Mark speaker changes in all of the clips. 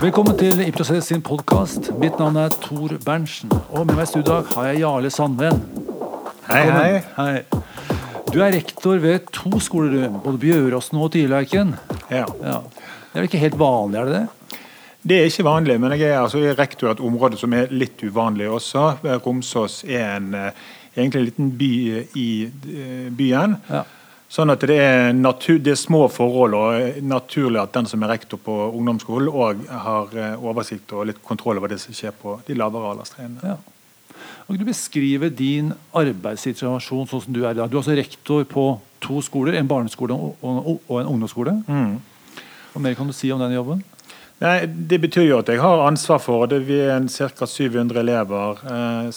Speaker 1: Velkommen til I prosess sin podkast. Mitt navn er Tor Berntsen. Og med meg i studio har jeg Jarle Sandven.
Speaker 2: Hei, hei.
Speaker 1: Hei. Du er rektor ved to skoler, både Bjøråsen og Tyrleiken.
Speaker 2: Ja.
Speaker 1: Ja. Det er vel ikke helt vanlig, er det det?
Speaker 2: Det er ikke vanlig, men jeg er, altså, rektor i et område som er litt uvanlig også. Romsås er en, eh, egentlig en liten by i eh, byen.
Speaker 1: Ja.
Speaker 2: Sånn at det er, natur, det er små forhold, og eh, naturlig at den som er rektor på ungdomsskolen, òg har eh, oversikt og litt kontroll over det som skjer på de lavere alderstrinnene.
Speaker 1: Ja. Kan du beskrive din arbeidssituasjon sånn som du er i dag? Du er altså rektor på to skoler, en barneskole og, en ungdomsskole.
Speaker 2: Mm.
Speaker 1: Hva mer kan du si om den jobben?
Speaker 2: Nei, Det betyr jo at jeg har ansvar for det. Vi er ca. 700 elever. Eh,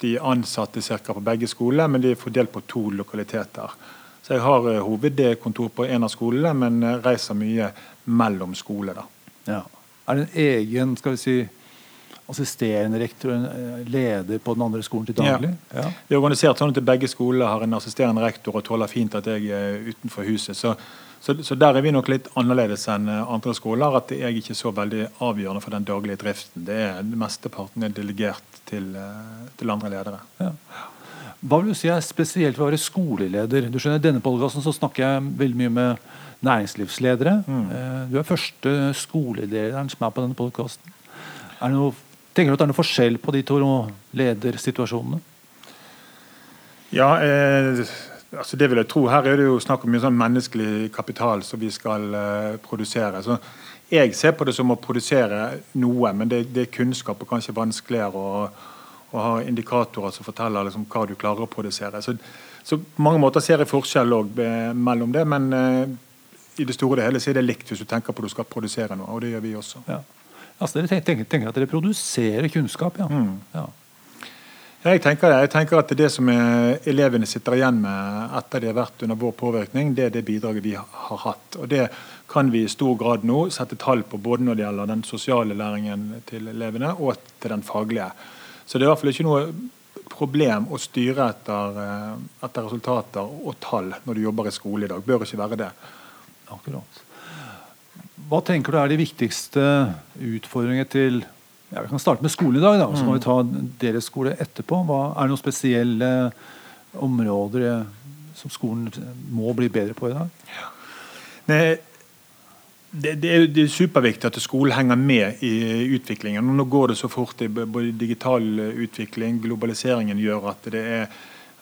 Speaker 2: 70 ansatte cirka på begge skoler, men de er fordelt på to lokaliteter. Så jeg har eh, hovedkontor på en av skolene, men eh, reiser mye mellom skoler.
Speaker 1: Ja. Er det en egen skal vi si, assisterende rektor, og en eh, leder på den andre skolen til daglig? Ja.
Speaker 2: Vi er organisert sånn at begge skoler har en assisterende rektor og tåler fint at jeg er utenfor huset. Så, så, så der er vi nok litt annerledes enn andre skoler. At jeg ikke er så veldig avgjørende for den daglige driften. Det er Mesteparten er delegert til, til andre ledere.
Speaker 1: Ja. Hva vil du si er spesielt ved å være skoleleder? Du skjønner, I denne podkasten snakker jeg veldig mye med næringslivsledere. Mm. Du er første skolelederen som er på denne podkasten. Tenker du at det er noe forskjell på de to ledersituasjonene?
Speaker 2: Ja, eh, altså det vil jeg tro. Her er det jo snakk om mye sånn menneskelig kapital som vi skal eh, produsere. Så jeg ser på det som å produsere noe, men det, det er kunnskap og kanskje vanskeligere å, å har indikatorer som forteller liksom, hva du klarer å produsere. Så, så på mange måter ser jeg forskjell også, eh, mellom det, men uh, i det store og hele så er det likt hvis du tenker på at du skal produsere noe, og det gjør vi også.
Speaker 1: Ja. Altså, dere tenker, tenker at dere produserer kunnskap, ja.
Speaker 2: Mm.
Speaker 1: ja.
Speaker 2: Jeg tenker det. Jeg tenker at det som er elevene sitter igjen med etter de har vært under vår påvirkning, det er det bidraget vi har hatt. Og Det kan vi i stor grad nå sette tall på, både når det gjelder den sosiale læringen til elevene og til den faglige. Så det er i hvert fall ikke noe problem å styre etter, eh, etter resultater og tall når du jobber i skole i dag. Bør ikke være det.
Speaker 1: Akkurat. Hva tenker du er de viktigste utfordringene til ja, Vi kan starte med skolen i dag, da, så kan vi ta deres skole etterpå. Hva, er det noen spesielle områder eh, som skolen må bli bedre på i dag? Ja.
Speaker 2: Nei, det, det, er, det er superviktig at skolen henger med i utviklingen. Nå går det så fort både digital utvikling, globaliseringen gjør at det er,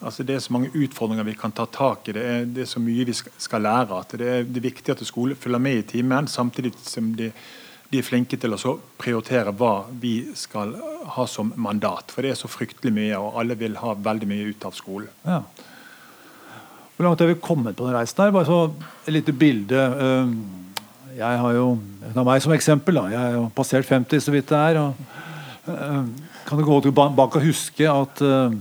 Speaker 2: altså det er så mange utfordringer vi kan ta tak i. Det er, det er så mye vi skal, lære. at det er, det er viktig at skolen følger med i timen, samtidig som de, de er flinke til å prioritere hva vi skal ha som mandat. For det er så fryktelig mye, og alle vil ha veldig mye ut av skolen.
Speaker 1: Ja. Hvor langt har vi kommet på den reisen? her? Bare så et lite bilde. Um, Jeg har jo Ta meg som eksempel. da, Jeg jo passert 50 så vidt det er. og uh, Kan du gå tilbake og huske at uh,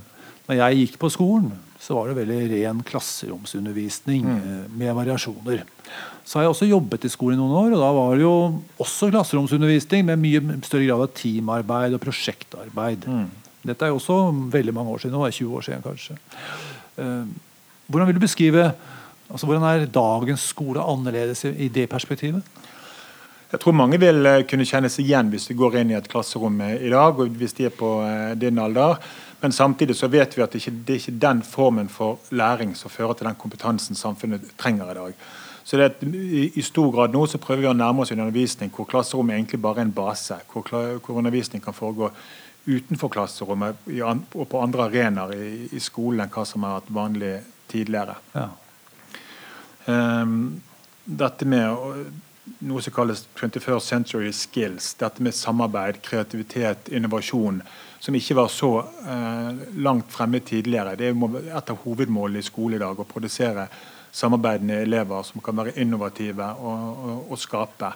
Speaker 1: når jeg gikk på skolen, så var det veldig ren klasseromsundervisning uh, med variasjoner. Så har jeg også jobbet i skolen i noen år, og da var det jo også klasseromsundervisning med mye større grad av teamarbeid og prosjektarbeid. Dette er jo også veldig mange år siden, nå er 20 år siden kanskje. Hvordan vil du beskrive altså Hvordan er dagens skole annerledes i, det perspektivet?
Speaker 2: Jeg tror mange vil eh, kunne kjenne seg igjen hvis de går inn i et klasserom eh, i dag, og hvis de er på eh, din alder. Men samtidig så vet vi at det ikke det er ikke den formen for læring som fører til den kompetansen samfunnet trenger i dag. Så det er I stor grad nå så prøver vi å nærme oss en undervisning hvor klasserommet egentlig bare er en base. Hvor, hvor undervisning kan foregå utenfor klasserommet og på andre arenaer i, i skolen enn hva som har vært vanlig tidligere.
Speaker 1: Ja.
Speaker 2: Ehm, dette med noe som kalles 21st century skills. Dette med samarbeid, kreativitet, innovasjon, som ikke var så eh, langt fremme tidligere. Det er et av hovedmålene i skole i dag. Å produsere samarbeidende elever som kan være innovative og, og, og skape.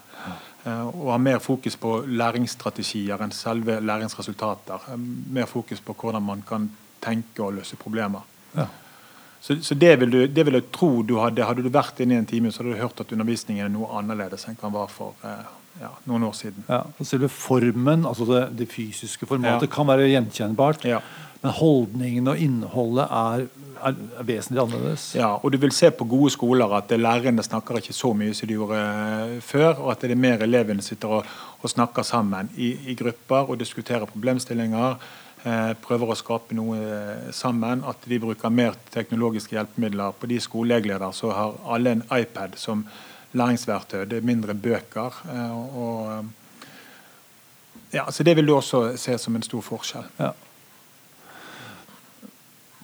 Speaker 2: Eh, og ha mer fokus på læringsstrategier enn selve læringsresultater. Mer fokus på hvordan man kan tenke og løse problemer.
Speaker 1: Ja.
Speaker 2: Så, så det, vil du, det vil jeg tro du hadde Hadde du vært inne i en time, så hadde du hørt at undervisningen er noe annerledes enn den var for eh, ja, noen år siden.
Speaker 1: Ja, selve formen, altså det, det fysiske formatet,
Speaker 2: Ja.
Speaker 1: kan være gjenkjennbart.
Speaker 2: Ja.
Speaker 1: Men holdningen og innholdet er er, er vesentlig annerledes.
Speaker 2: Ja, og du vil se på gode skoler at lærerne snakker ikke så mye som de gjorde eh, før, og at det er mer elevene sitter og, og snakker sammen i, i, grupper og diskuterer problemstillinger. Eh, prøver å skape noe eh, sammen. At de bruker mer teknologiske hjelpemidler. På de skoler jeg leder, så har alle en iPad som læringsverktøy. Det er mindre bøker. Eh, og, ja, så Det vil du også se som en stor forskjell.
Speaker 1: Ja.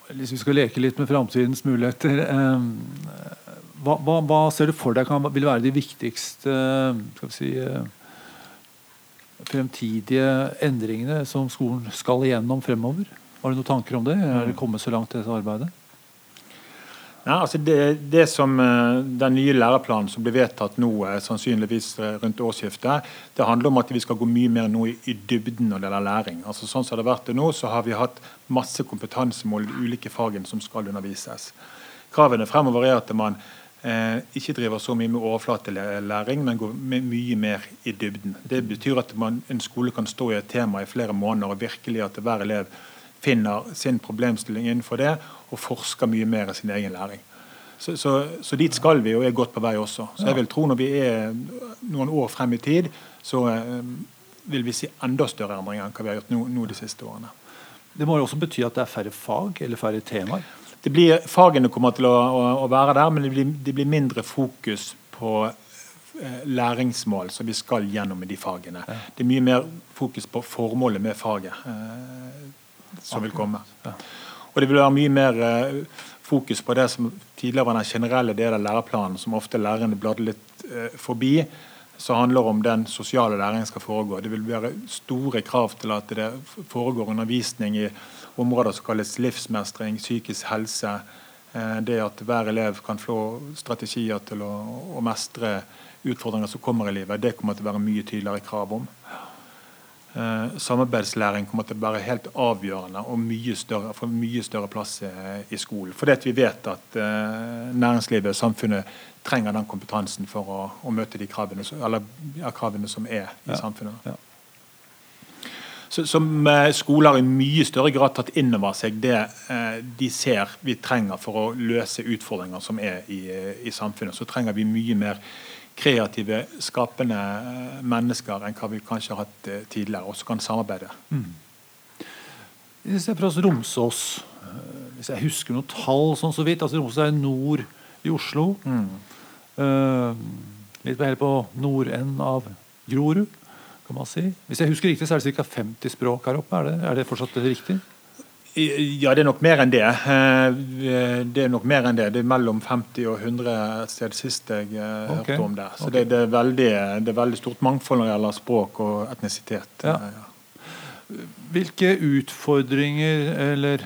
Speaker 1: Hvis vi skal leke litt med framtidens muligheter hva, hva, hva, ser du for deg kan, vil være de viktigste skal vi si, fremtidige endringene som skolen skal igjennom fremover? Har du noen tanker om det? Er det kommet så langt i dette arbeidet?
Speaker 2: Ja, altså det, det, som eh, Den nye læreplanen som blir vedtatt nå, eh, sannsynligvis eh, rundt årsskiftet, det handler om at vi skal gå mye mer nå i, i dybden når det gjelder læring. Altså Sånn som det har vært det nå, så har vi hatt masse kompetansemål i de ulike fagene som skal undervises. Kravene fremover er at man ikke driver så mye med overflatelæring, men går mye mer i dybden. Det betyr at man, en skole kan stå i et tema i flere måneder, og virkelig at hver elev finner sin problemstilling innenfor det, og forsker mye mer i sin egen læring. Så, så, så, dit skal vi, og er godt på vei også. Så jeg vil tro når vi er noen år frem i tid, så eh, vil vi si enda større endringer enn hva vi har gjort nå, nå de siste årene.
Speaker 1: Det må jo også bety at det er færre fag eller færre temaer?
Speaker 2: Blir, fagene kommer til å, å, å, være der, men det blir, det blir mindre fokus på eh, læringsmål som vi skal gjennom i de fagene. Ja. Det er mye mer fokus på formålet med faget eh, som vil komme. Ja. Og det vil være mye mer eh, fokus på det som tidligere var den generelle delen av læreplanen, som ofte lærerne bladde litt eh, forbi som handler om den sosiale læringen skal foregå. Det vil være store krav til at det foregår undervisning i områder som kalles livsmestring, psykisk helse. Eh, det at hver elev kan få strategier til å, å mestre utfordringer som kommer i livet, det kommer til å være mye tydeligere krav om. Eh, samarbeidslæring kommer til å være helt avgjørende og mye større, få mye større plass i, skolen. Fordi vi vet at eh, næringslivet og samfunnet trenger den kompetansen for å, å møte de kravene, eller, ja, kravene, som er i ja. samfunnet. Ja som eh, skoler i mye større grad tatt inn over seg det eh, de ser vi trenger for å løse utfordringer som er i, i samfunnet. Så trenger vi mye mer kreative, skapende eh, mennesker enn hva vi kanskje har hatt tidligere, og som kan samarbeide. Mm.
Speaker 1: Hvis jeg prøver Romsås, hvis jeg husker noen tall sånn så vidt altså Romsås er nord i Oslo. Mm. Uh, litt mer på nordenden av Grorud kan man si. Hvis jeg husker riktig, så er det ca. 50 språk her oppe. Er det, er det fortsatt riktig?
Speaker 2: Ja, det er nok mer enn det. Eh, det er nok mer enn det. Det er mellom 50 og 100 et sted sist jeg eh, okay. hørte om det. Så okay. det, det, er veldig, det, er veldig, stort mangfold når det gjelder språk og etnisitet. Ja.
Speaker 1: Hvilke utfordringer, eller,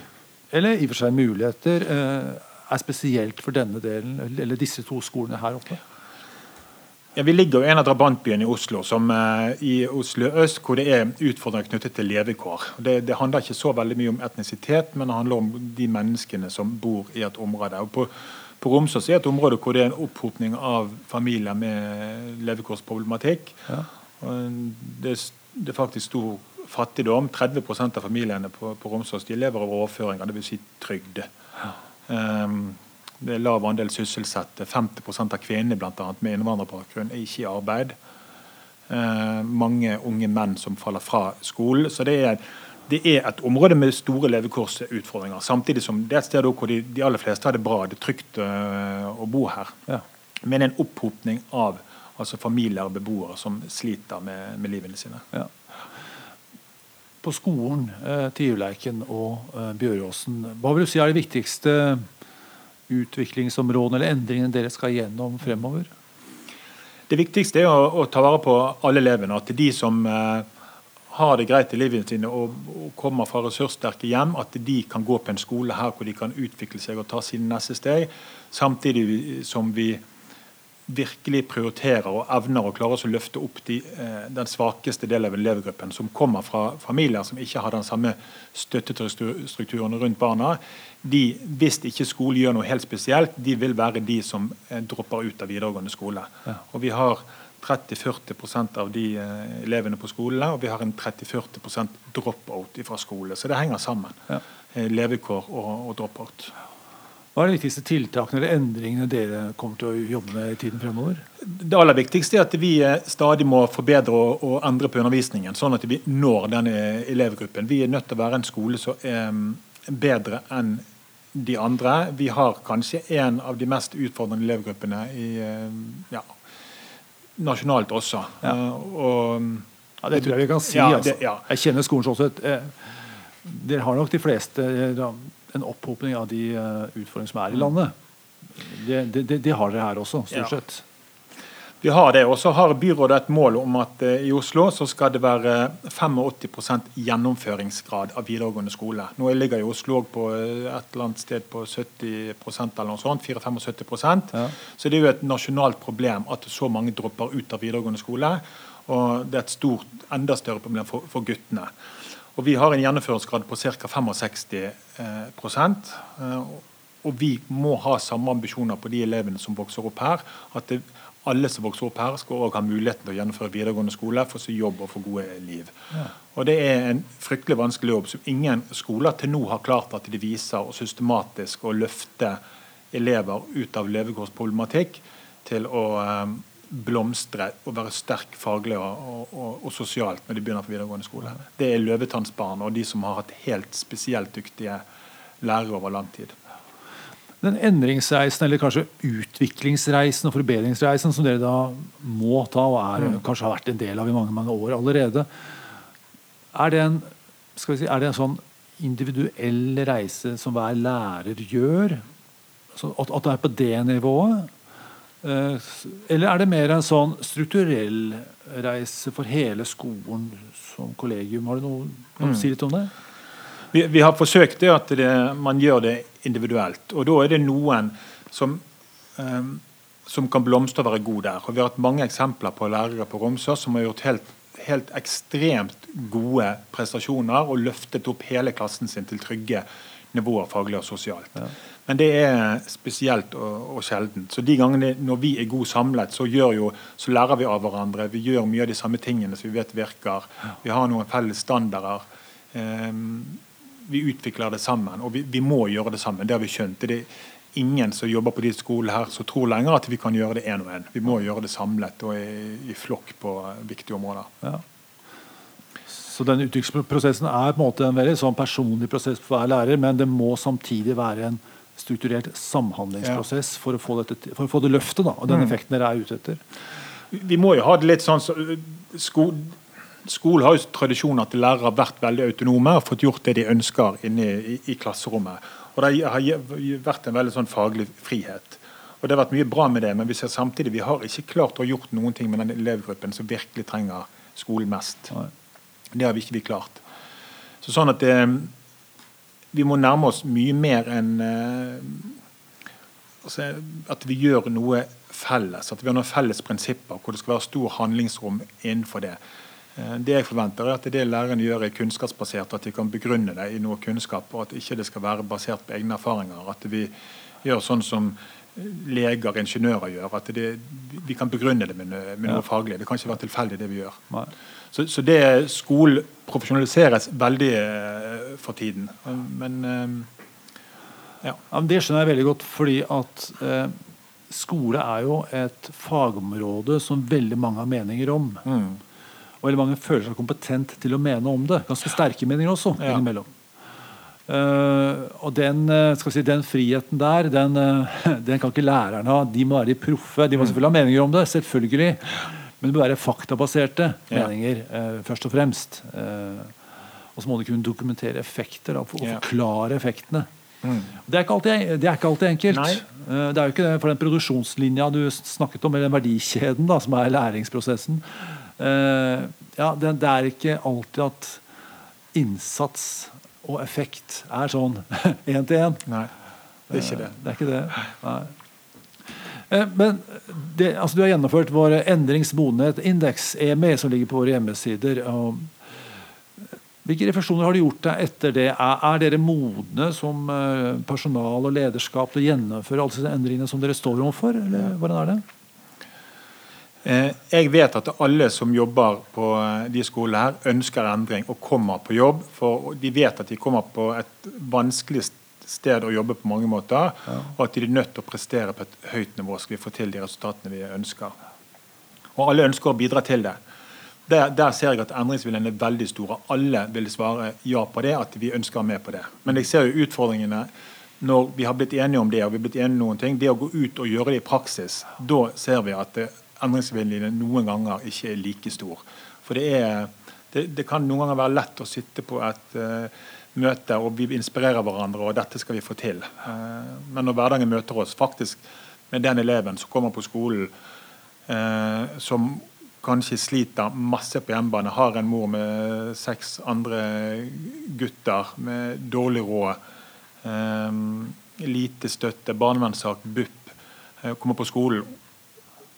Speaker 1: eller i og for seg muligheter, eh, er spesielt for denne delen, eller disse to skolene her oppe?
Speaker 2: Ja, Vi ligger jo i en av drabantbyene i Oslo, som uh, i Oslo øst, hvor det er utfordringer knyttet til levekår. Det, det, handler ikke så veldig mye om etnisitet, men det handler om de menneskene som bor i et område. Og på, på Romsås er et område hvor det er en opphopning av familier med levekårsproblematikk. Ja. Det, det, er faktisk stor fattigdom. 30% av familiene på, på Romsås de lever av overføringer, dvs. Si trygd. Ja. Um, det er lav andel sysselsatte. 50 av kvinnene blant annet, med innvandrerbakgrunn er ikke i arbeid. Eh, mange unge menn som faller fra skolen. Så det er, det er, et område med store levekårsutfordringer. Samtidig som det er et sted hvor de, de aller fleste har det bra. Det er trygt øh, å bo her. Ja. Men en opphopning av altså familier og beboere som sliter med, med livene sine. Ja.
Speaker 1: På skolen, eh, Tivleiken og eh, Bjøråsen, hva vil du si er det viktigste utviklingsområdene eller endringene dere skal gjennom fremover?
Speaker 2: Det viktigste er å, å ta vare på alle elevene. At de som eh, har det greit i livet sine og, og, kommer fra ressurssterke hjem, at de kan gå på en skole her hvor de kan utvikle seg og ta sine neste steg. Samtidig som vi virkelig prioriterer og evner å klare å løfte opp de, eh, den svakeste delen av elevgruppen, som kommer fra familier som ikke har den samme støttestrukturen rundt barna, de, hvis ikke skolen gjør noe helt spesielt, de vil være de som eh, dropper ut av videregående skole. Og vi har 30-40% av de eh, elevene på skolene, og vi har en 30-40 drop-out fra skole. Så det henger sammen. Ja. Levekår og, og drop-out.
Speaker 1: Hva er de viktigste tiltakene eller endringene dere kommer til å jobbe med i tiden fremover?
Speaker 2: Det aller viktigste er at vi eh, stadig må forbedre og, og endre på undervisningen, sånn at vi når denne elevgruppen. Vi er nødt til å være en skole som er mm, bedre enn de andre. Vi har kanskje en av de mest utfordrende elevgruppene i, eh, ja, nasjonalt også.
Speaker 1: Ja.
Speaker 2: Eh, og,
Speaker 1: Ja, det tror jeg vi kan si.
Speaker 2: Ja,
Speaker 1: altså.
Speaker 2: det- ja.
Speaker 1: Jeg kjenner skolen sånn sett. Eh, Dere har nok de fleste eh, da, en opphopning av de eh, utfordringene som er i landet. Det, det, det, har dere her også, stort
Speaker 2: Ja.
Speaker 1: sett.
Speaker 2: Vi har det. Og så har byrådet et mål om at eh, i Oslo så skal det være 85% gjennomføringsgrad av videregående skole. Nå ligger jo Oslo på eh, et eller annet sted på 70 eller noe sånt. 4-75
Speaker 1: Ja.
Speaker 2: Så det er jo et nasjonalt problem at så mange dropper ut av videregående skole. Og det er et stort, enda større problem for, for guttene. Og vi har en gjennomføringsgrad på ca. 65 eh. Eh, og vi må ha samme ambisjoner på de elevene som vokser opp her. At det, alle som vokser opp her, skal også ha muligheten til å gjennomføre videregående skole, få seg jobb og få gode liv. Og Det er en fryktelig vanskelig jobb som ingen skoler til nå har klart at de viser og systematisk å løfte elever ut av levekårsproblematikk til å eh, blomstre og være sterk faglig og, og, og, og sosialt når de begynner på videregående skole. Det er løvetannsbarn og de som har hatt helt spesielt dyktige lærere over lang tid.
Speaker 1: Den endringsreisen, eller kanskje utviklingsreisen og forbedringsreisen som dere da må ta, og er,
Speaker 2: Mm.
Speaker 1: kanskje har vært en del av i mange mange år allerede, er det en, si, er det en sånn individuell reise som hver lærer gjør? Så at, at det er på det nivået? Eh, Eller er det mer en sånn strukturell reise for hele skolen som kollegium? Har du noe, kan du
Speaker 2: Mm.
Speaker 1: si litt om det?
Speaker 2: Vi, vi har forsøkt det at det, man gjør det individuelt. Og da er det noen som, um, som kan blomstre og være god der. Og vi har hatt mange eksempler på lærere på Romsø som har gjort helt, helt ekstremt gode prestasjoner og løftet opp hele klassen sin til trygge nivåer faglig og sosialt. Men det er spesielt og, og sjeldent. Så de gangene når vi er god samlet, så, jo, så lærer vi av hverandre. Vi gjør mye av de samme tingene som vi vet virker. Vi har noen felles standarder. Um, vi utvikler det sammen, og vi, vi må gjøre det sammen. Det har vi skjønt. Det er ingen som jobber på de skolene her som tror lenger at vi kan gjøre det én og én. Vi må gjøre det samlet og i, i flokk på viktige områder.
Speaker 1: Ja. Så den utviklingsprosessen er på en måte en veldig sånn personlig prosess for hver lærer, men det må samtidig være en strukturert samhandlingsprosess for, å få dette, for å få det løftet da, og den
Speaker 2: Mm.
Speaker 1: effekten dere er ute etter.
Speaker 2: Vi må jo ha det litt sånn så, sko, Skolen har jo tradisjon at lærere har vært veldig autonome og fått gjort det de ønsker inne i, i klasserommet. Og Det har vært en veldig sånn faglig frihet. Og Det har vært mye bra med det, men vi ser samtidig vi har ikke klart å ha gjort noen ting med den elevgruppen som virkelig trenger skolen mest.
Speaker 1: Nei.
Speaker 2: Det har vi ikke vi klart. Så sånn at det, Vi må nærme oss mye mer enn eh, altså, at vi gjør noe felles. At vi har noen felles prinsipper hvor det skal være stor handlingsrom innenfor det. Eh, Det jeg forventer er at det lærerne gjør er kunnskapsbasert, at de kan begrunne det i noe kunnskap, og at ikke det skal være basert på egne erfaringer. At vi gjør sånn som leger, ingeniører gjør. At det, vi kan begrunne det med, noe- med
Speaker 1: Ja.
Speaker 2: faglig. Det kan ikke være tilfeldig, det vi gjør.
Speaker 1: Nei.
Speaker 2: Så, så det skolen profesjonaliseres veldig eh, for tiden. Men eh,
Speaker 1: Ja, det skjønner jeg veldig godt, fordi at eh, skole er jo et fagområde som veldig mange har meninger om.
Speaker 2: mm,
Speaker 1: Og veldig mange føler seg kompetent til å mene om det. Ganske sterke meninger også.
Speaker 2: Ja.
Speaker 1: innimellom. Uh, og den, si, den friheten der, den, den kan ikke lærerne ha. De må være de proffe. De må selvfølgelig ha meninger om det, selvfølgelig. Men det bør være faktabaserte meninger, eh, først og fremst. Eh, og så må du kunne dokumentere effekter da, og forklare effektene.
Speaker 2: mm.
Speaker 1: Det er alltid, det er ikke alltid enkelt.
Speaker 2: Nei.
Speaker 1: Eh, Det er jo ikke det, for den produksjonslinja du snakket om, eller den verdikjeden da, som er læringsprosessen, uh, ja, det, det er ikke alltid at innsats og effekt er sånn én til én.
Speaker 2: Nei, det er ikke det.
Speaker 1: Det er ikke det. Nei. Eh, Men det, altså du har gjennomført vår endringsmodenhet-indeks, EMI, som ligger på våre hjemmesider. og hvilke refleksjoner har du gjort deg etter det? Er, er dere modne som eh, personal og lederskap til å gjennomføre alle disse endringene som dere står overfor? Eller hvordan er det?
Speaker 2: Eh, Jeg vet at alle som jobber på eh, de skolene her, ønsker endring og kommer på jobb. For de vet at de kommer på et vanskelig sted å jobbe på mange måter. Ja. Og at de er nødt til å prestere på et høyt nivå skal vi få til de resultatene vi ønsker. Og alle ønsker å bidra til det. Der, der ser jeg at endringsviljen er veldig stor. Alle vil svare ja på det, at vi ønsker med på det. Men jeg ser jo utfordringene når vi har blitt enige om det, og vi har blitt enige om noen ting, det å gå ut og gjøre det i praksis, da ser vi at endringsviljen noen ganger ikke er like stor. For det, er, det, det kan noen ganger være lett å sitte på et uh, møte og vi inspirerer hverandre, og dette skal vi få til. Uh, men når hverdagen møter oss, faktisk med den eleven som kommer på skolen, uh, som kanskje sliter masse på hjemmebane, har en mor med seks andre gutter med dårlig råd Um, lite støtte, barnevernssak, BUP, kommer på skolen.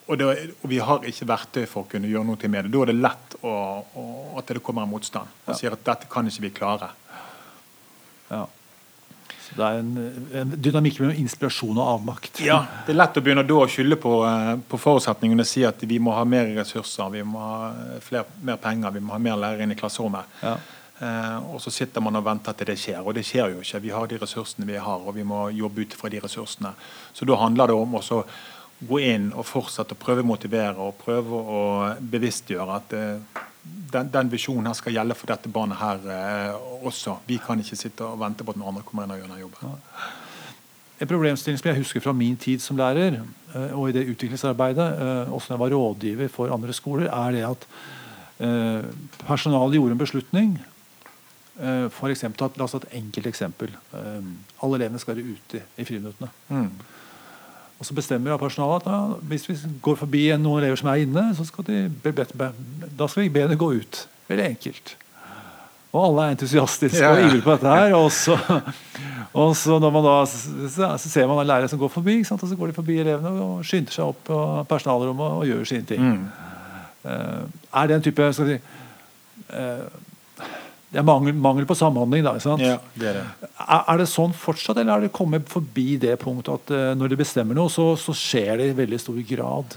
Speaker 2: Og, det, og, vi har ikke verktøy for å kunne gjøre noe med det. Da er det lett å, å, at det kommer en motstand og sier at dette kan ikke vi klare.
Speaker 1: Ja. Så det er en, en dynamikk mellom inspirasjon og avmakt.
Speaker 2: Ja, Det er lett å begynne da å skylde på, uh, på forutsetningene og si at vi må ha mer ressurser, vi må ha flere, mer penger, vi må ha mer lærere inn i klasserommet. Ja. Eh, og så sitter man og venter til det skjer. Og det skjer jo ikke. Vi har de ressursene vi har, og vi må jobbe ut fra de ressursene. Så da handler det om å gå inn og fortsette å prøve å motivere og prøve å bevisstgjøre at eh, den, den visjonen her skal gjelde for dette barnet her eh, også. Vi kan ikke sitte og vente på at noen andre kommer inn og gjør den jobben.
Speaker 1: En problemstilling som jeg husker fra min tid som lærer, eh, og i det utviklingsarbeidet, eh, også da jeg var rådgiver for andre skoler, er det at personalet gjorde en beslutning Eh, for eksempel, la oss ta et enkelt eksempel. Uh, alle elevene skal være ute i friminuttene. Mm. Og så bestemmer personalet at ja, hvis vi går forbi noen elever som er inne, så skal de da skal vi be dem gå ut. Veldig enkelt. Og alle er entusiastiske og ivrige på dette her. Og så, og så, man da, så, ser man lærere som går forbi, og så går de forbi elevene og skynder seg opp på personalrommet og gjør sine ting. Mm. Uh, er det en type skal vi si, det er mangel, mangel på samhandling. Da,
Speaker 2: ja, det er, det.
Speaker 1: Er, er, det sånn fortsatt, eller er det kommet forbi det punktet at uh, når de bestemmer noe, så, så, skjer det i veldig stor grad?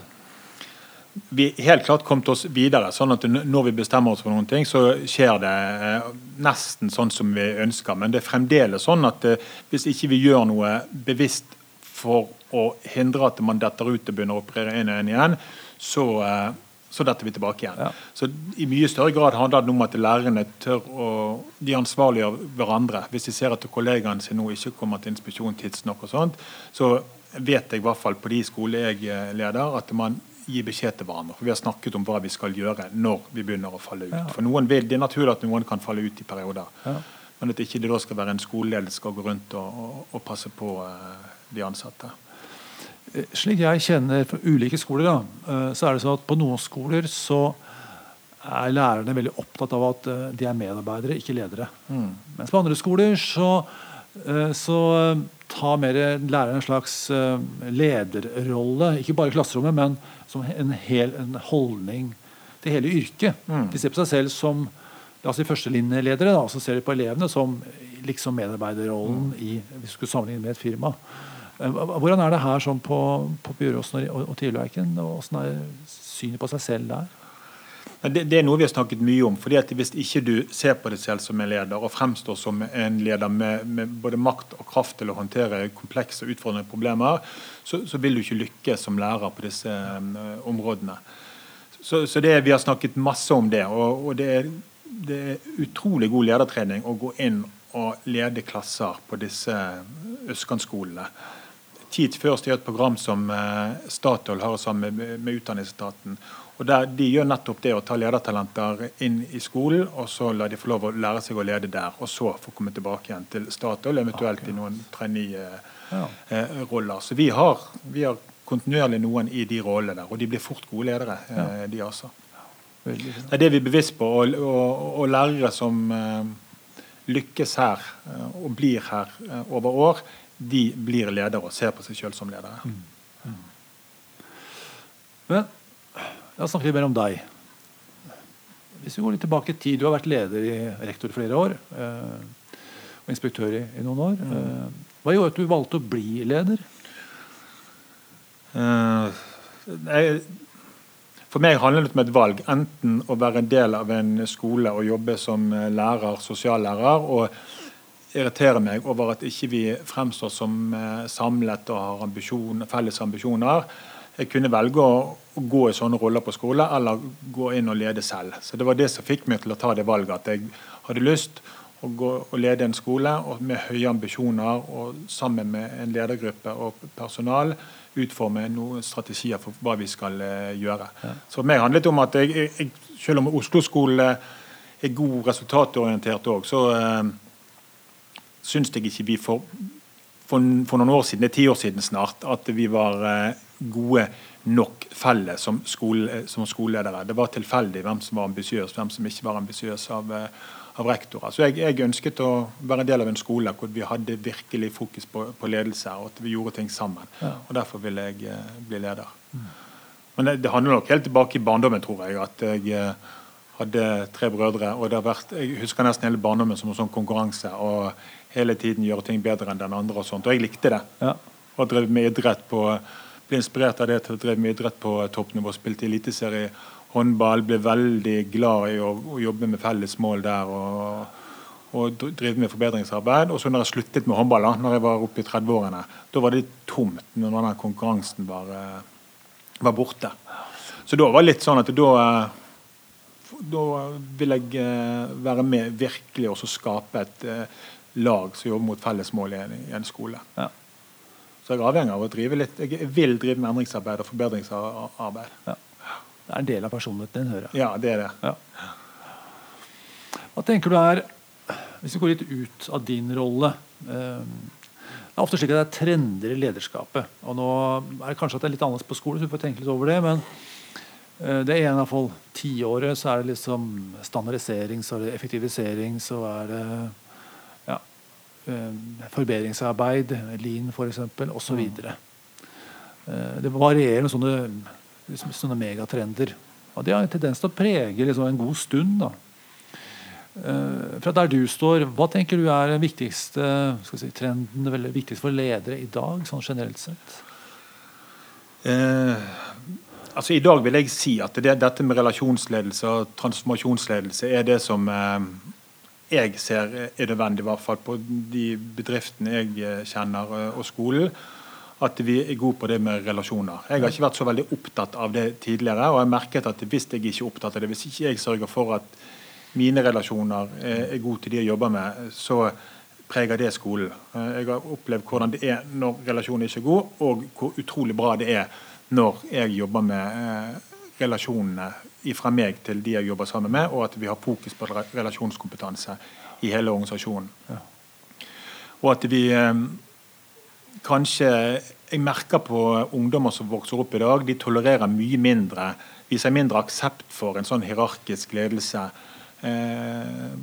Speaker 2: Vi helt klart kommet oss videre. sånn at Når vi bestemmer oss for noen ting, så skjer det uh, nesten sånn som vi ønsker. Men det er fremdeles sånn at uh, hvis ikke vi gjør noe bevisst for å hindre at man detter ut og begynner å operere inn og inn igjen, så så detter vi tilbake igjen. Ja. Så I mye større grad handler det om at lærerne tør å de ansvarliggjør hverandre. Hvis de ser at kollegaene sine nå ikke kommer til inspeksjon tidsnok, og sånt, så vet jeg i hvert fall på de skolene jeg leder, at man gir beskjed til hverandre. For Vi har snakket om hva vi skal gjøre når vi begynner å falle ut. Ja. For noen vil, Det er naturlig at noen kan falle ut i perioder. Ja. Men at ikke det da skal være en skoleledelse skal gå rundt og, og, og passe på uh, de ansatte.
Speaker 1: Slik jeg kjenner fra ulike skoler, da, eh, så er det sånn at på noen skoler så er lærerne veldig opptatt av at eh, de er medarbeidere, ikke ledere. Mm. Mens på andre skoler så, eh, så tar mer læreren en slags lederrolle. Ikke bare i klasserommet, men som en, hel, en holdning til hele yrket. Mm. De ser på seg selv som la oss si førstelinjeledere, og så ser de på elevene som liksom medarbeiderrollen mm. i, hvis du skulle sammenligne med et firma. Eh, hvordan er det her sånn på, på Bjøråsen og, og? Hvordan er synet på seg selv der?
Speaker 2: Det, det, er noe vi har snakket mye om. fordi at Hvis ikke du ser på deg selv som en leder, og fremstår som en leder med, med både makt og kraft til å håndtere komplekse og utfordrende problemer, så, så, vil du ikke lykkes som lærer på disse um, områdene. Så, så det, Vi har snakket masse om det. og, og det, er, det, er, utrolig god ledertrening å gå inn og lede klasser på disse østkantskolene. Tid først i et program som eh, Statoil har sammen med, med Utdanningsetaten. Og der De gjør nettopp det å ta ledertalenter inn i skolen, og så la de få lov å lære seg å lede der. Og så få komme tilbake igjen til Statoil, eventuelt i noen trainee-roller. Ja. Så vi har, vi har, kontinuerlig noen i de rollene der, og de blir fort gode ledere, ja. Eh, de også. Det er det vi er bevisst på. Og, og, og lærere som lykkes her og blir her over år, de blir ledere og ser på seg sjøl som ledere. Mm. Mm.
Speaker 1: Men la oss snakke litt mer om deg. Hvis vi går litt tilbake i tid, Du har vært leder i rektor i flere år. Eh, og inspektør i, i noen år. Mm. Eh, hva gjorde at du valgte å bli leder?
Speaker 2: Uh, jeg, for meg handler det om et valg. Enten å være en del av en skole og jobbe som lærer, sosiallærer. og irriterer meg over at ikke vi fremstår som eh, samlet og har ambisjon, felles ambisjoner. Jeg kunne velge å, gå i sånne roller på skole eller gå inn og lede selv. Så Det var det som fikk meg til å ta det valget. At jeg hadde lyst å gå og lede en skole og med høye ambisjoner og sammen med en ledergruppe og personal utforme noen strategier for hva vi skal uh, gjøre. Ja. Så for meg handlet det om at jeg, jeg, selv om Oslo-skolen er god resultatorientert òg, så uh, syns jeg ikke vi for, for, for, noen år siden, det er ti år siden snart, at vi var uh, gode nok felles som, skole, som skoleledere. Det var tilfeldig hvem som var ambisiøs, hvem som ikke var ambisiøs av, av rektorer. Så jeg, jeg, ønsket å være en del av en skole hvor vi hadde virkelig fokus på, på ledelse, og at vi gjorde ting sammen. Ja. Og Derfor ville jeg eh, bli leder. Mm. Men det, det, handler nok helt tilbake i barndommen, tror jeg. at jeg eh, hadde tre brødre. og det har vært, Jeg husker nesten hele barndommen som en sånn konkurranse. og Hele tiden gjøre ting bedre enn den andre. Og sånt, og jeg likte det. Ja. Og drev med idrett på, ble inspirert av det til å drive med idrett på toppnivå. Spilte eliteserie håndball. Ble veldig glad i å, å jobbe med felles mål der. og og drive med forbedringsarbeid. Og så når jeg sluttet med håndball, da når jeg var oppe i 30-årene, da var det tomt når den konkurransen var, eh, var, borte. Så da var det litt sånn at da eh, da vil jeg eh, være med virkelig og skape et lag som jobber mot felles mål i en, i en skole. Ja. Så jeg er avhengig av å drive litt Jeg vil drive med endringsarbeid og forbedringsarbeid. Ja.
Speaker 1: Det er en del av personligheten din, hører
Speaker 2: jeg. Ja, det er det. Ja.
Speaker 1: Hva tenker du er Hvis vi går litt ut av din rolle um, Det er ofte slik at det er trender i lederskapet. og Nå er det kanskje at det er litt annerledes på skole, så vi får tenke litt over det. men eh, det er i hvert fall tiåret så er det liksom standardisering, så er det effektivisering, så er det forbedringsarbeid, Lean f.eks., osv. Mm. Det varierer sånne liksom, sånne megatrender. Og Det har en tendens til å prege liksom, en god stund. da. Uh, fra der du står, Hva tenker du er den viktigste si, trenden eller viktigst for ledere i dag, sånn generelt sett?
Speaker 2: Eh, altså I dag vil jeg si at det, dette med relasjonsledelse og transformasjonsledelse er det som uh, jeg ser er nødvendig, i hvert fall på de bedriftene jeg kjenner, og skolen at vi er gode på det med relasjoner. Jeg har ikke vært så veldig opptatt av det tidligere. Og jeg har merket at hvis jeg ikke er opptatt av det, hvis ikke jeg sørger for at mine relasjoner er gode til de jeg jobber med, så preger det skolen. Jeg har opplevd hvordan det er når relasjonen ikke er god, og hvor utrolig bra det er når jeg jobber med eh, relasjonene fra meg til de jeg jobber sammen med, og at vi har fokus på relasjonskompetanse i hele organisasjonen. Og at vi eh, kanskje jeg merker på ungdommer som vokser opp i dag, de tolererer mye mindre, viser mindre aksept for en sånn hierarkisk ledelse. Eh,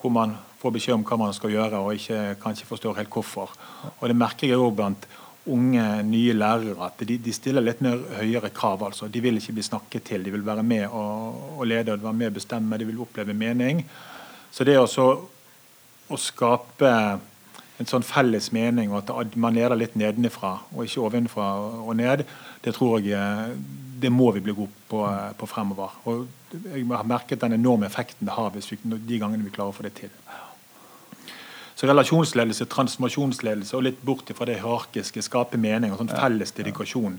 Speaker 2: hvor man får beskjed om hva man skal gjøre, og ikke, kanskje forstår helt hvorfor. Og Det merker jeg òg blant unge, nye lærere, at de, de, stiller litt mer høyere krav. altså. De vil ikke bli snakket til, de vil være med og, og lede, og være med og bestemme, de vil oppleve mening. Så det også å skape en sånn felles mening, og at man leder litt nedenifra og ikke ovenfra og ned, det tror jeg eh, det må vi bli gode på, eh, på fremover. Og jeg har merket den enorme effekten det har hvis vi, de gangene vi klarer å få det til. Så relasjonsledelse, transformasjonsledelse og litt bort fra det hierarkiske, skape mening og sånn felles dedikasjon,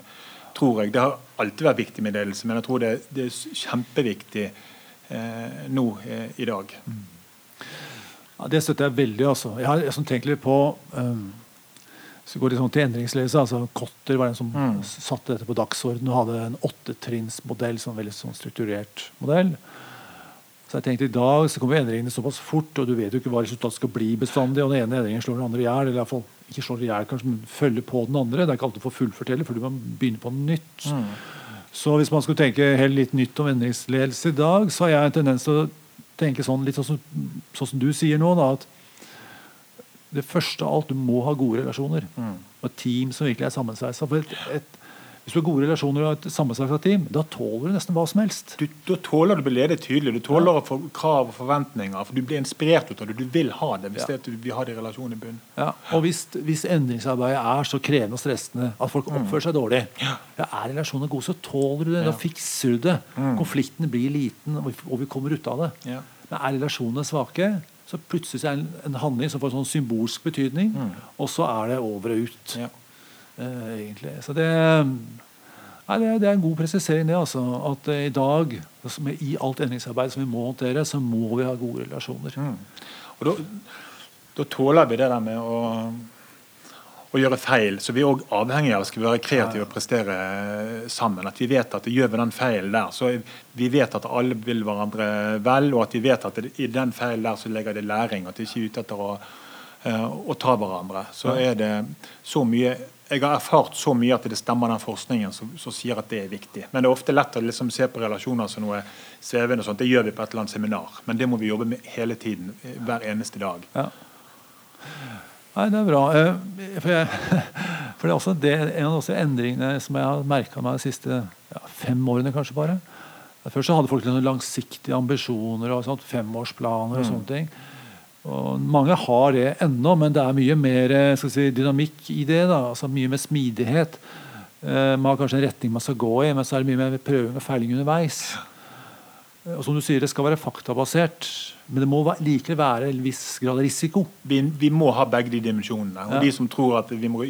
Speaker 2: tror jeg, Det har alltid vært viktig med ledelse, men jeg tror det, det er kjempeviktig eh, nå eh, i dag. Mm.
Speaker 1: Ja, det støtter jeg veldig. altså. Jeg har jeg tenkt litt på um, så går det sånn til endringsledelse. altså Kotter var den som mm. satte dette på dagsordenen og hadde en åttetrinnsmodell, sånn veldig sånn strukturert modell. Så jeg tenkte I dag så kommer endringene såpass fort, og du vet jo ikke hva resultatet skal bli bestandig. og Den ene endringen slår den andre i hjel, eller i hvert fall ikke slår i hjel, kanskje, men følger på den andre. Det er ikke alltid for fullført heller, fordi man begynner på nytt. Mm. Så hvis man skulle tenke helt litt nytt om endringsledelse i dag, så har jeg en tendens til å tenke sånn, litt sånn, sånn som du sier nå, da, at det første av alt, du må ha gode relasjoner. Mm. Og et team som virkelig er sammensveisa. Hvis du har gode relasjoner og et sammensatt team, da tåler du nesten hva som helst.
Speaker 2: Du, da tåler du å bli ledet tydelig. Du tåler ja. få krav og forventninger. for Du blir inspirert ut av det. Du vil ha det hvis ja. det, du vil ha det i relasjonen i bunnen.
Speaker 1: Ja. Og hvis, hvis, endringsarbeidet er så krevende og stressende at folk mm. oppfører seg dårlig, ja. er relasjonene god, så tåler du det. Da fikser du det. Mm. Konflikten blir liten, og vi kommer ut av det. Men er relasjonene svake, Så plutselig er det en, en handling som får en sånn symbolsk betydning, og så er det over og ut.
Speaker 2: Ja.
Speaker 1: Eh, egentlig. Så det, nei, det, er en god presisering, det. altså, At eh, i dag, altså, med, i alt endringsarbeid som vi må håndtere, så må vi ha gode relasjoner.
Speaker 2: Mm. Og da, da tåler vi det der med å, å gjøre feil. Så vi er også avhengige av skal vi være kreative og prestere eh, sammen. At vi vet at gjør vi den feilen der, så vi vet at alle vil hverandre vel, og at vi vet at i den feilen der så legger det læring. At vi ikke er ute etter å, eh, å ta hverandre. Så er det så mye jeg har erfart så mye at det stemmer den forskningen som, som sier at det er viktig. Men det er ofte lett å liksom se på relasjoner som noe svevende. og sånt. Det gjør vi på et eller annet seminar. Men det må vi jobbe med hele tiden. Hver eneste dag.
Speaker 1: Ja. Nei, det er bra. Eh, For, jeg, for det er også det, en av de endringene som jeg har merka meg de siste ja, fem årene, kanskje bare. Før så hadde folk sånn langsiktige ambisjoner og sånt, femårsplaner og sånne ting. Og mange har det ennå, men det er mye mer eh, si, dynamikk i det. da, altså Mye mer smidighet. Eh, man har kanskje en retning man skal gå i, men så er det mye mer prøving og feiling underveis. Og som du sier, Det skal være faktabasert, men det må likevel være en viss grad av risiko.
Speaker 2: Vi, vi må ha begge de dimensjonene. Og
Speaker 1: Ja.
Speaker 2: De som tror at vi må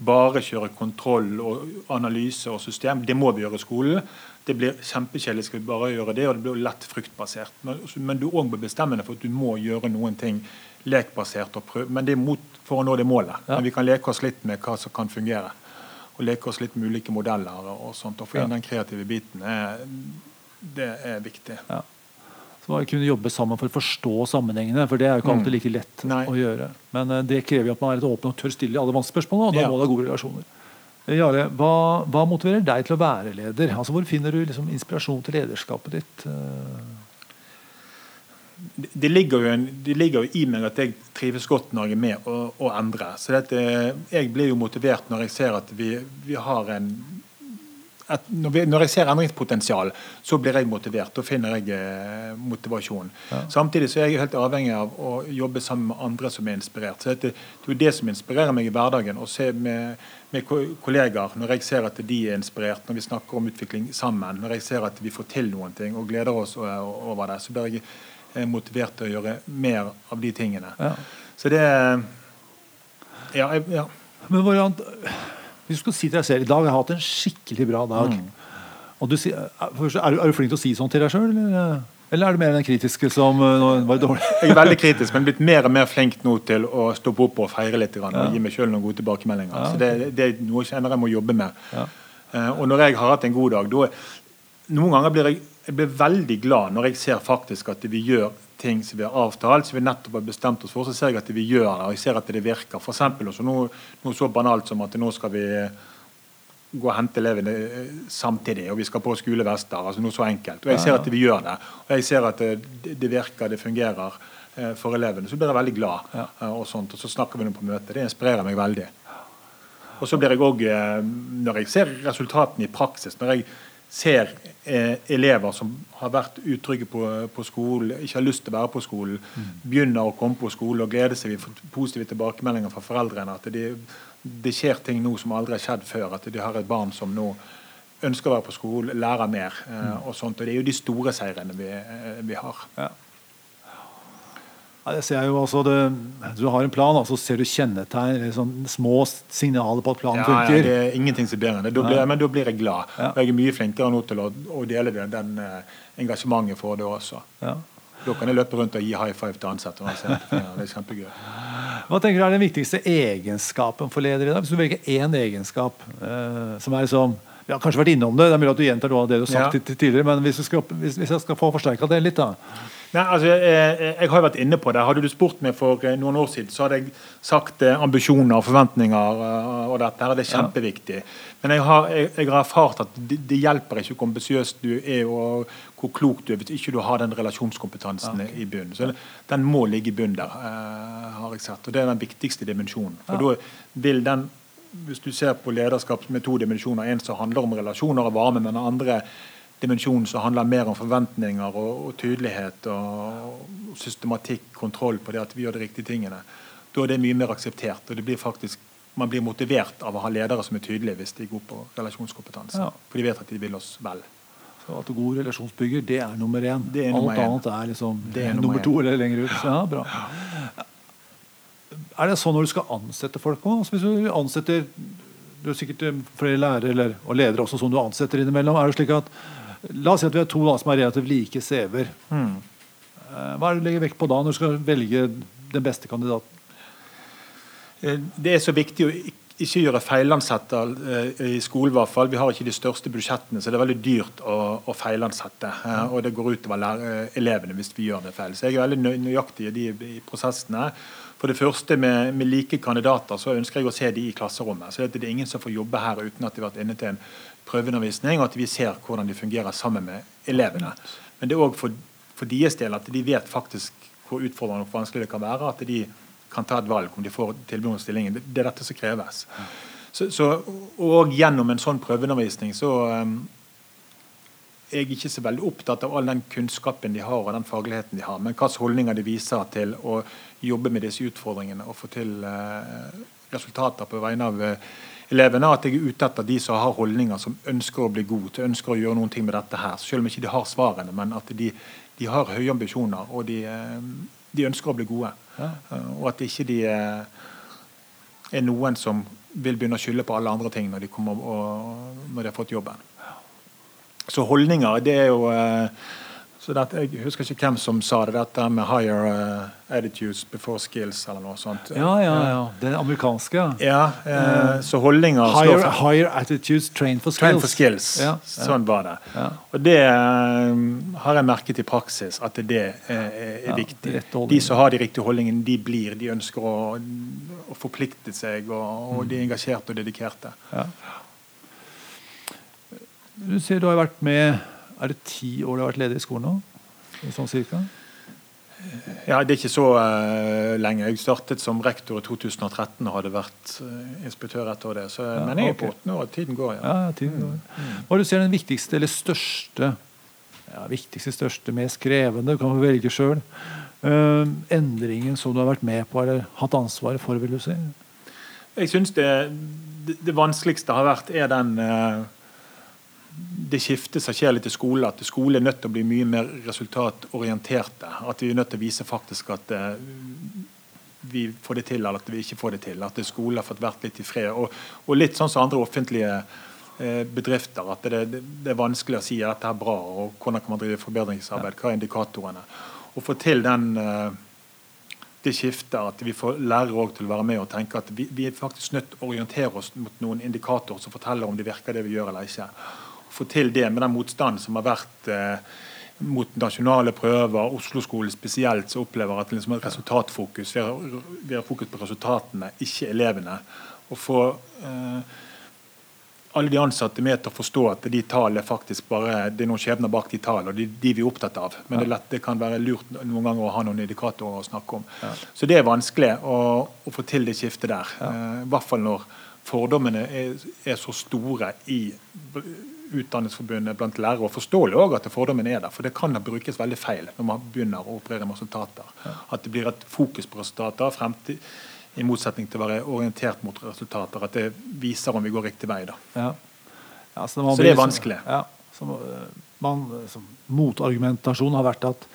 Speaker 2: bare kjøre kontroll og analyse og system, det må vi gjøre i skolen. Det blir kjempekjedelig skal vi bare gjøre det, og det blir lett fruktbasert. Men, men du òg må bestemme deg for at du må gjøre noen ting lekbasert. og prøve, Men det er mot for å nå det målet.
Speaker 1: Ja.
Speaker 2: Men vi kan leke oss litt med hva som kan fungere. Og leke oss litt med ulike modeller og, sånt. Og få inn den kreative biten. Er, det er viktig.
Speaker 1: Ja. Så man kunne jobbe sammen for å forstå sammenhengene. For det er jo ikke alltid like lett
Speaker 2: Nei.
Speaker 1: å gjøre. Men eh, det krever jo at man er litt åpen og tør stille alle vanskelige spørsmål. Og da
Speaker 2: Ja.
Speaker 1: må det ha gode relasjoner. Eh, Jarle, hva, hva motiverer deg til å være leder? Altså, hvor finner du liksom inspirasjon til lederskapet ditt? Eh,
Speaker 2: det ligger, jo en, det ligger jo i meg at jeg trives godt når jeg er med å, å endre. Så dette, jeg blir jo motivert når jeg ser at vi, vi har en når, vi, når jeg ser endringspotensial, så blir jeg motivert. Da finner jeg eh, motivasjon. Samtidig så er jeg helt avhengig av å jobbe sammen med andre som er inspirert. Så det er jo det som inspirerer meg i hverdagen. Å se med, med kollegaer, når jeg ser at de er inspirert, når vi snakker om utvikling sammen, når jeg ser at vi får til noen ting og gleder oss over det, så blir jeg eh, motivert til å gjøre mer av de tingene.
Speaker 1: Ja.
Speaker 2: Så det Ja. Jeg, ja.
Speaker 1: Men hvordan, hvis du skal si til deg selv i dag har jeg hatt en skikkelig bra dag. Og du, er, du, flink til å si sånn til deg sjøl, eller, eller er du mer den kritiske som eh, var dårlig?
Speaker 2: Jeg er veldig kritisk, men blitt mer og mer flink nå til å stoppe opp og feire litt og gi meg sjøl noen gode tilbakemeldinger. Så det, det er noe jeg kjenner jeg må jobbe med.
Speaker 1: Ja.
Speaker 2: Eh, og når jeg har hatt en god dag, da Noen ganger blir jeg, jeg blir veldig glad når jeg ser faktisk at vi gjør ting som vi har avtalt, som vi nettopp har bestemt oss for, så ser jeg at vi gjør det, og jeg ser at det virker. Eksempel, også noe, noe så banalt som at nå skal vi gå og hente elevene eh, samtidig, og vi skal på skolevester. altså Noe så enkelt. Og jeg ser at vi gjør det. Og jeg ser at det, det virker, det fungerer eh, for elevene. Så blir jeg veldig glad. Eh, Og sånt, og så snakker vi nå på møtet. Det inspirerer meg veldig. Og så blir jeg òg, når jeg ser resultatene i praksis, når jeg ser eh, elever som har vært utrygge på, på skolen, ikke har lyst til å være på skolen, begynner å komme på skolen og gleder seg, vi får positive tilbakemeldinger fra foreldrene, at det, det skjer ting nå som aldri har skjedd før, at de har et barn som nå ønsker å være på skolen, lærer mer. Eh, og sånt, og Det er jo de store seirene vi, eh, vi har.
Speaker 1: Ja. Det ser jeg jo altså det, Du har en plan, og så ser du kjennetegn, sånn små signaler på at planen
Speaker 2: Ja, ja, det er ingenting som bedre enn det. Da blir, men da blir jeg glad.
Speaker 1: Ja.
Speaker 2: Og jeg er mye flinkere nå til å, å dele det, den eh, engasjementet for det også.
Speaker 1: Ja.
Speaker 2: Da kan jeg løpe rundt og gi high five til ansatte. jeg det. Er kjempegøy.
Speaker 1: Hva tenker du er den viktigste egenskapen for ledere? i dag? Hvis du velger én egenskap eh, som er liksom Vi har kanskje vært innom det, det er mulig at du gjentar noe av det du har sagt
Speaker 2: Ja.
Speaker 1: tidligere, men hvis, skal, hvis, hvis jeg skal få forsterka det litt, da
Speaker 2: Nei, altså, jeg, jeg har jo vært inne på det. Hadde du spurt meg for eh, noen år siden, så hadde jeg sagt eh, ambisjoner og forventninger eh, og dette. Det er kjempeviktig. Men jeg har, jeg, jeg har erfart at det, det hjelper ikke hvor ambisiøs du er og hvor klok du er hvis ikke du har den relasjonskompetansen i bunnen. Så Den må ligge i bunnen der, har jeg sett. Og det er den viktigste dimensjonen. For da vil den hvis du ser på lederskap med to dimensjoner, en som handler om relasjoner og varme, men den andre dimensjonen som handler mer om forventninger og, og tydelighet og systematikk, kontroll på det at vi gjør de riktige tingene, da er det mye mer akseptert. og det blir faktisk Man blir motivert av å ha ledere som er tydelige hvis de er gode på relasjonskompetanse.
Speaker 1: Ja.
Speaker 2: For de vet at de vil oss vel.
Speaker 1: Så at god relasjonsbygger, det er nummer én.
Speaker 2: Det er
Speaker 1: Alt
Speaker 2: én.
Speaker 1: annet er liksom
Speaker 2: Det er
Speaker 1: nummer,
Speaker 2: nummer
Speaker 1: to eller lenger ut. Ja, bra. Er det sånn når du skal ansette folk òg? Altså hvis du ansetter Du er sikkert flere lærere eller, og ledere også som du ansetter innimellom. er det slik at La oss si at vi har to da, som er relativt like CV-er.
Speaker 2: Mm.
Speaker 1: Hva er det du legger vekt på da når du skal velge den beste kandidaten?
Speaker 2: Eh, Det er så viktig å ikke gjøre feilansetter eh, i skolen. hvert fall. Vi har ikke de største budsjettene, så det er veldig dyrt å, å feilansette. Og det går utover elevene hvis vi gjør det feil. Så jeg er veldig nøyaktig i de prosessene. For det første med, med like kandidater så ønsker jeg å se de i klasserommet. Så det er ingen som får jobbe her uten at de har vært inne til en prøveundervisning, og at vi ser hvordan de fungerer sammen med elevene. Men det er òg for, for deres del at de vet faktisk hvor utfordrende og vanskelig det kan være. at de kan ta et valg om de får tilbud om stillingen. Det, det er dette som kreves. Så, så, og gjennom en sånn prøveundervisning så um, er ikke så veldig opptatt av all den kunnskapen de har og den fagligheten de har, men hvilke holdninger de viser til å jobbe med disse utfordringene og få til eh, resultater på vegne av eh, elevene. At jeg er ute etter de som har holdninger som ønsker å bli gode, ønsker å gjøre noen ting med dette her. Selv om ikke de har svarene, men at de, de har høye ambisjoner og de, eh, de ønsker å bli gode.
Speaker 1: Ja.
Speaker 2: Og at ikke de er noen som vil begynne å skylde på alle andre ting når de, og, når de har fått jobben. Så holdninger, det er jo eh, så det, Jeg husker ikke hvem som sa det, dette med 'higher eh, attitudes before skills', eller noe sånt.
Speaker 1: Ja, ja, ja. Det amerikanske. ja.
Speaker 2: Ja, eh, så holdninger
Speaker 1: Higher, higher attitudes, train for skills.
Speaker 2: Train for skills.
Speaker 1: Ja, ja.
Speaker 2: Sånn var det.
Speaker 1: Ja.
Speaker 2: Og det har jeg merket i praksis, at det er, er viktig. De som har de riktige holdningene, de blir. De ønsker å, å forplikte seg, og, og de er engasjerte og dedikerte.
Speaker 1: Ja. Du sier du har vært med Er det ti år du har vært leder i skolen nå? Sånn cirka?
Speaker 2: Ja, Det er ikke så uh, lenge. Jeg startet som rektor i 2013 og hadde vært uh, inspektør etter det. Så,
Speaker 1: Ja,
Speaker 2: men jeg er på åttende år. Tiden går, ja.
Speaker 1: Ja, tiden går. Hva er det du ser den viktigste eller største ja, Viktigste, største, mest krevende, du kan få velge sjøl. endringen som du har vært med på eller hatt ansvaret for, vil du si?
Speaker 2: Jeg syns det, det, det vanskeligste har vært er den eh, det skiftet som skjer litt i skole, at skole er nødt til å bli mye mer resultatorienterte. At vi er nødt til å vise faktisk at eh, vi får det til, eller at vi ikke får det til. At skole har fått vært litt i fred. Og, og litt sånn som andre offentlige eh, bedrifter. At det, det, det er vanskelig å si at dette er bra, og hvordan kan man drive forbedringsarbeid. Hva er indikatorene? Å få til den eh, det skiftet, at vi får lærere til å være med og tenke at vi, vi er faktisk nødt til å orientere oss mot noen indikatorer som forteller om det virker det vi gjør eller ikke. Få til det med den motstanden som har vært eh, mot nasjonale prøver, Oslo-skolen spesielt, som opplever at liksom resultatfokus. Vi har, vi har fokus på resultatene, ikke elevene. Å få eh, alle de ansatte med til å forstå at de tallene faktisk bare det er noen skjebner bak de tallene, og de, de vi er opptatt av. Men det, lett, det kan være lurt noen ganger å ha noen indikatorer å snakke om. Så det er vanskelig å, å få til det skiftet der. Eh, I hvert fall når fordommene er, er så store i Utdanningsforbundet blant lærere. Og forståelig òg at fordommen er der, for det kan brukes veldig feil når man begynner å operere med resultater. At det blir et fokus på resultater fremtid, i motsetning til å være orientert mot resultater. At det viser om vi går riktig vei.
Speaker 1: Ja. Ja, så, man
Speaker 2: Så det er vanskelig.
Speaker 1: Ja, eh, man, som, motargumentasjon har vært at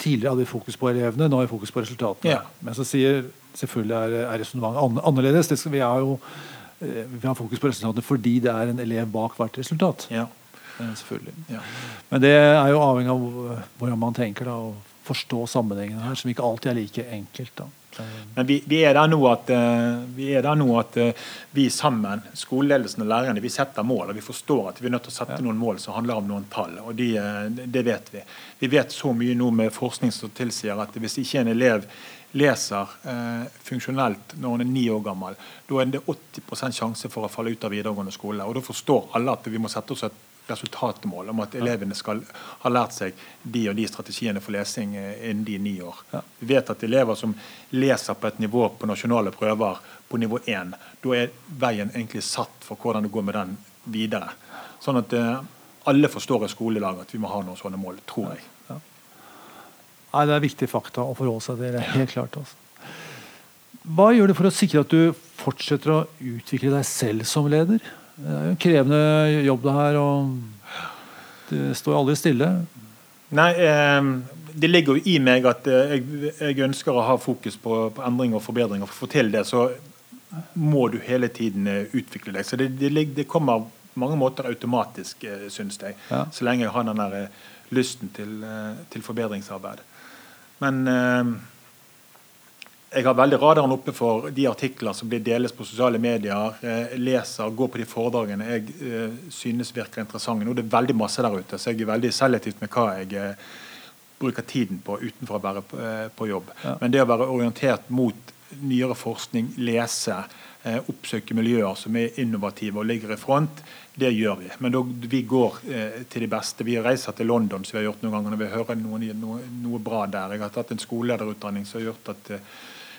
Speaker 1: tidligere hadde vi fokus på elevene, nå har vi fokus på resultatene. Men så sier selvfølgelig er, er resonnementet annerledes. Det skal, vi, har jo, vi har fokus på resultatene fordi det er en elev bak hvert resultat.
Speaker 2: Ja.
Speaker 1: Eh, selvfølgelig.
Speaker 2: Ja.
Speaker 1: Men det er jo avhengig av hvordan man tenker da, og forstå sammenhengen her, som ikke alltid er like enkelt. da. Eh,
Speaker 2: Men vi, vi er der nå at, eh, vi, er der nå at eh, vi sammen, skoleledelsen og lærerne, vi setter mål. og Vi forstår at vi er nødt til å sette noen mål som handler om noen tall. og de, eh, Det vet vi. Vi vet så mye nå med forskning som tilsier at hvis ikke en elev leser eh, funksjonelt når hun er ni år gammel, da er det 80% sjanse for å falle ut av videregående skole. og Da forstår alle at vi må sette oss et resultatmål om at elevene skal ha lært seg de og de strategiene for lesing eh, innen de ni år. Vi vet at elever som leser på et nivå på nasjonale prøver på nivå 1, da er veien egentlig satt for hvordan det går med den videre. Sånn at eh, alle forstår i skolelag at vi må ha noen sånne mål, tror jeg.
Speaker 1: Nei, Det er viktige fakta å forholde seg til. det helt klart. Altså. Hva gjør du for å sikre at du fortsetter å utvikle deg selv som leder? Det er jo en krevende jobb, det her. og Det står aldri stille.
Speaker 2: Nei, eh, det ligger jo i meg at eh, jeg, jeg, ønsker å ha fokus på, på endring og forbedring. Og for å få til det, så må du hele tiden eh, utvikle deg. Så det, det, det kommer på mange måter automatisk, eh, syns jeg. Ja. Så lenge jeg har den der lysten til, til forbedringsarbeid. Men eh, jeg har veldig radaren oppe for de artikler som blir deles på sosiale medier. Eh, leser, går på de foredragene jeg eh, synes virker interessante. Nå er det veldig masse der ute, så jeg er veldig selektivt med hva jeg eh, bruker tiden på utenfor å være på, eh, på jobb. Ja. Men det å være orientert mot nyere forskning, lese, oppsøke miljøer som er innovative og ligger i front, det gjør vi. Men da, vi går eh, til de beste. Vi reiser til London, som vi har gjort noen ganger når vi hører noe, noe, noe bra der. Jeg har tatt en skolelederutdanning som har gjort at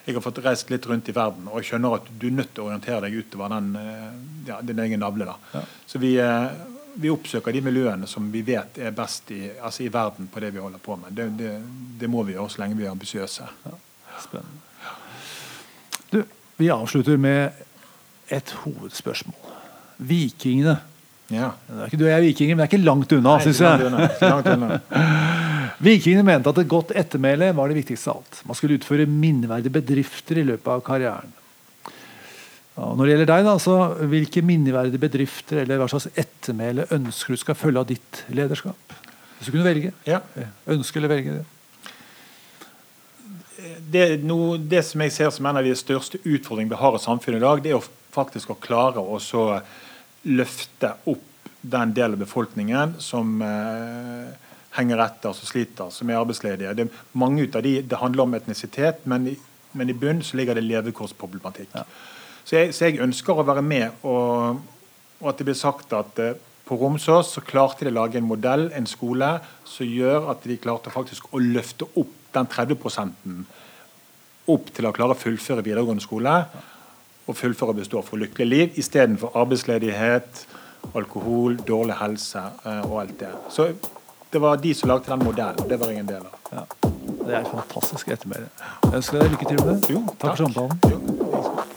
Speaker 2: jeg har fått reist litt rundt i verden, og jeg skjønner at du er nødt til å orientere deg utover den, eh, ja, din egen navle. da. Ja. Så vi, eh, vi, oppsøker de miljøene som vi vet er best i, altså i verden på det vi holder på med. Det, det, det må vi gjøre så lenge vi er ambisiøse. Ja.
Speaker 1: Spennende. Du, vi avslutter med et hovedspørsmål. Vikingene. Ja. Du er vikinger, men det er ikke langt unna, syns jeg. Vikingene mente at et godt ettermæle var det viktigste av alt. Man skulle utføre minneverdige bedrifter i løpet av karrieren. Og når det gjelder deg, da, så Hvilke minneverdige bedrifter eller hva slags ettermæle ønsker du skal følge av ditt lederskap? Hvis du kunne velge. Ja. Ønske eller velge det.
Speaker 2: Det, no, det, som jeg ser som en av de største utfordringene vi har i samfunnet i dag, det er å faktisk å klare å løfte opp den delen av befolkningen som eh, henger etter, som sliter, som er arbeidsledige. Det, mange av de, det handler om etnisitet, men i, men i bunnen så ligger det levekårsproblematikk. Ja. Så, jeg, så, jeg, ønsker å være med, og, og at det blir sagt at eh, på Romsås så klarte de å lage en modell, en skole, som gjør at de klarte faktisk å løfte opp den 30 opp til å klare å fullføre videregående skole og fullføre og bestå for lykkelig liv istedenfor arbeidsledighet, alkohol, dårlig helse uh, og alt det. Så det var de som lagde den modellen. Det var ingen del av. Ja.
Speaker 1: Det er fantastisk ettermæle. Jeg ønsker deg lykke til med det. Jo, takk, takk for samtalen. Jo.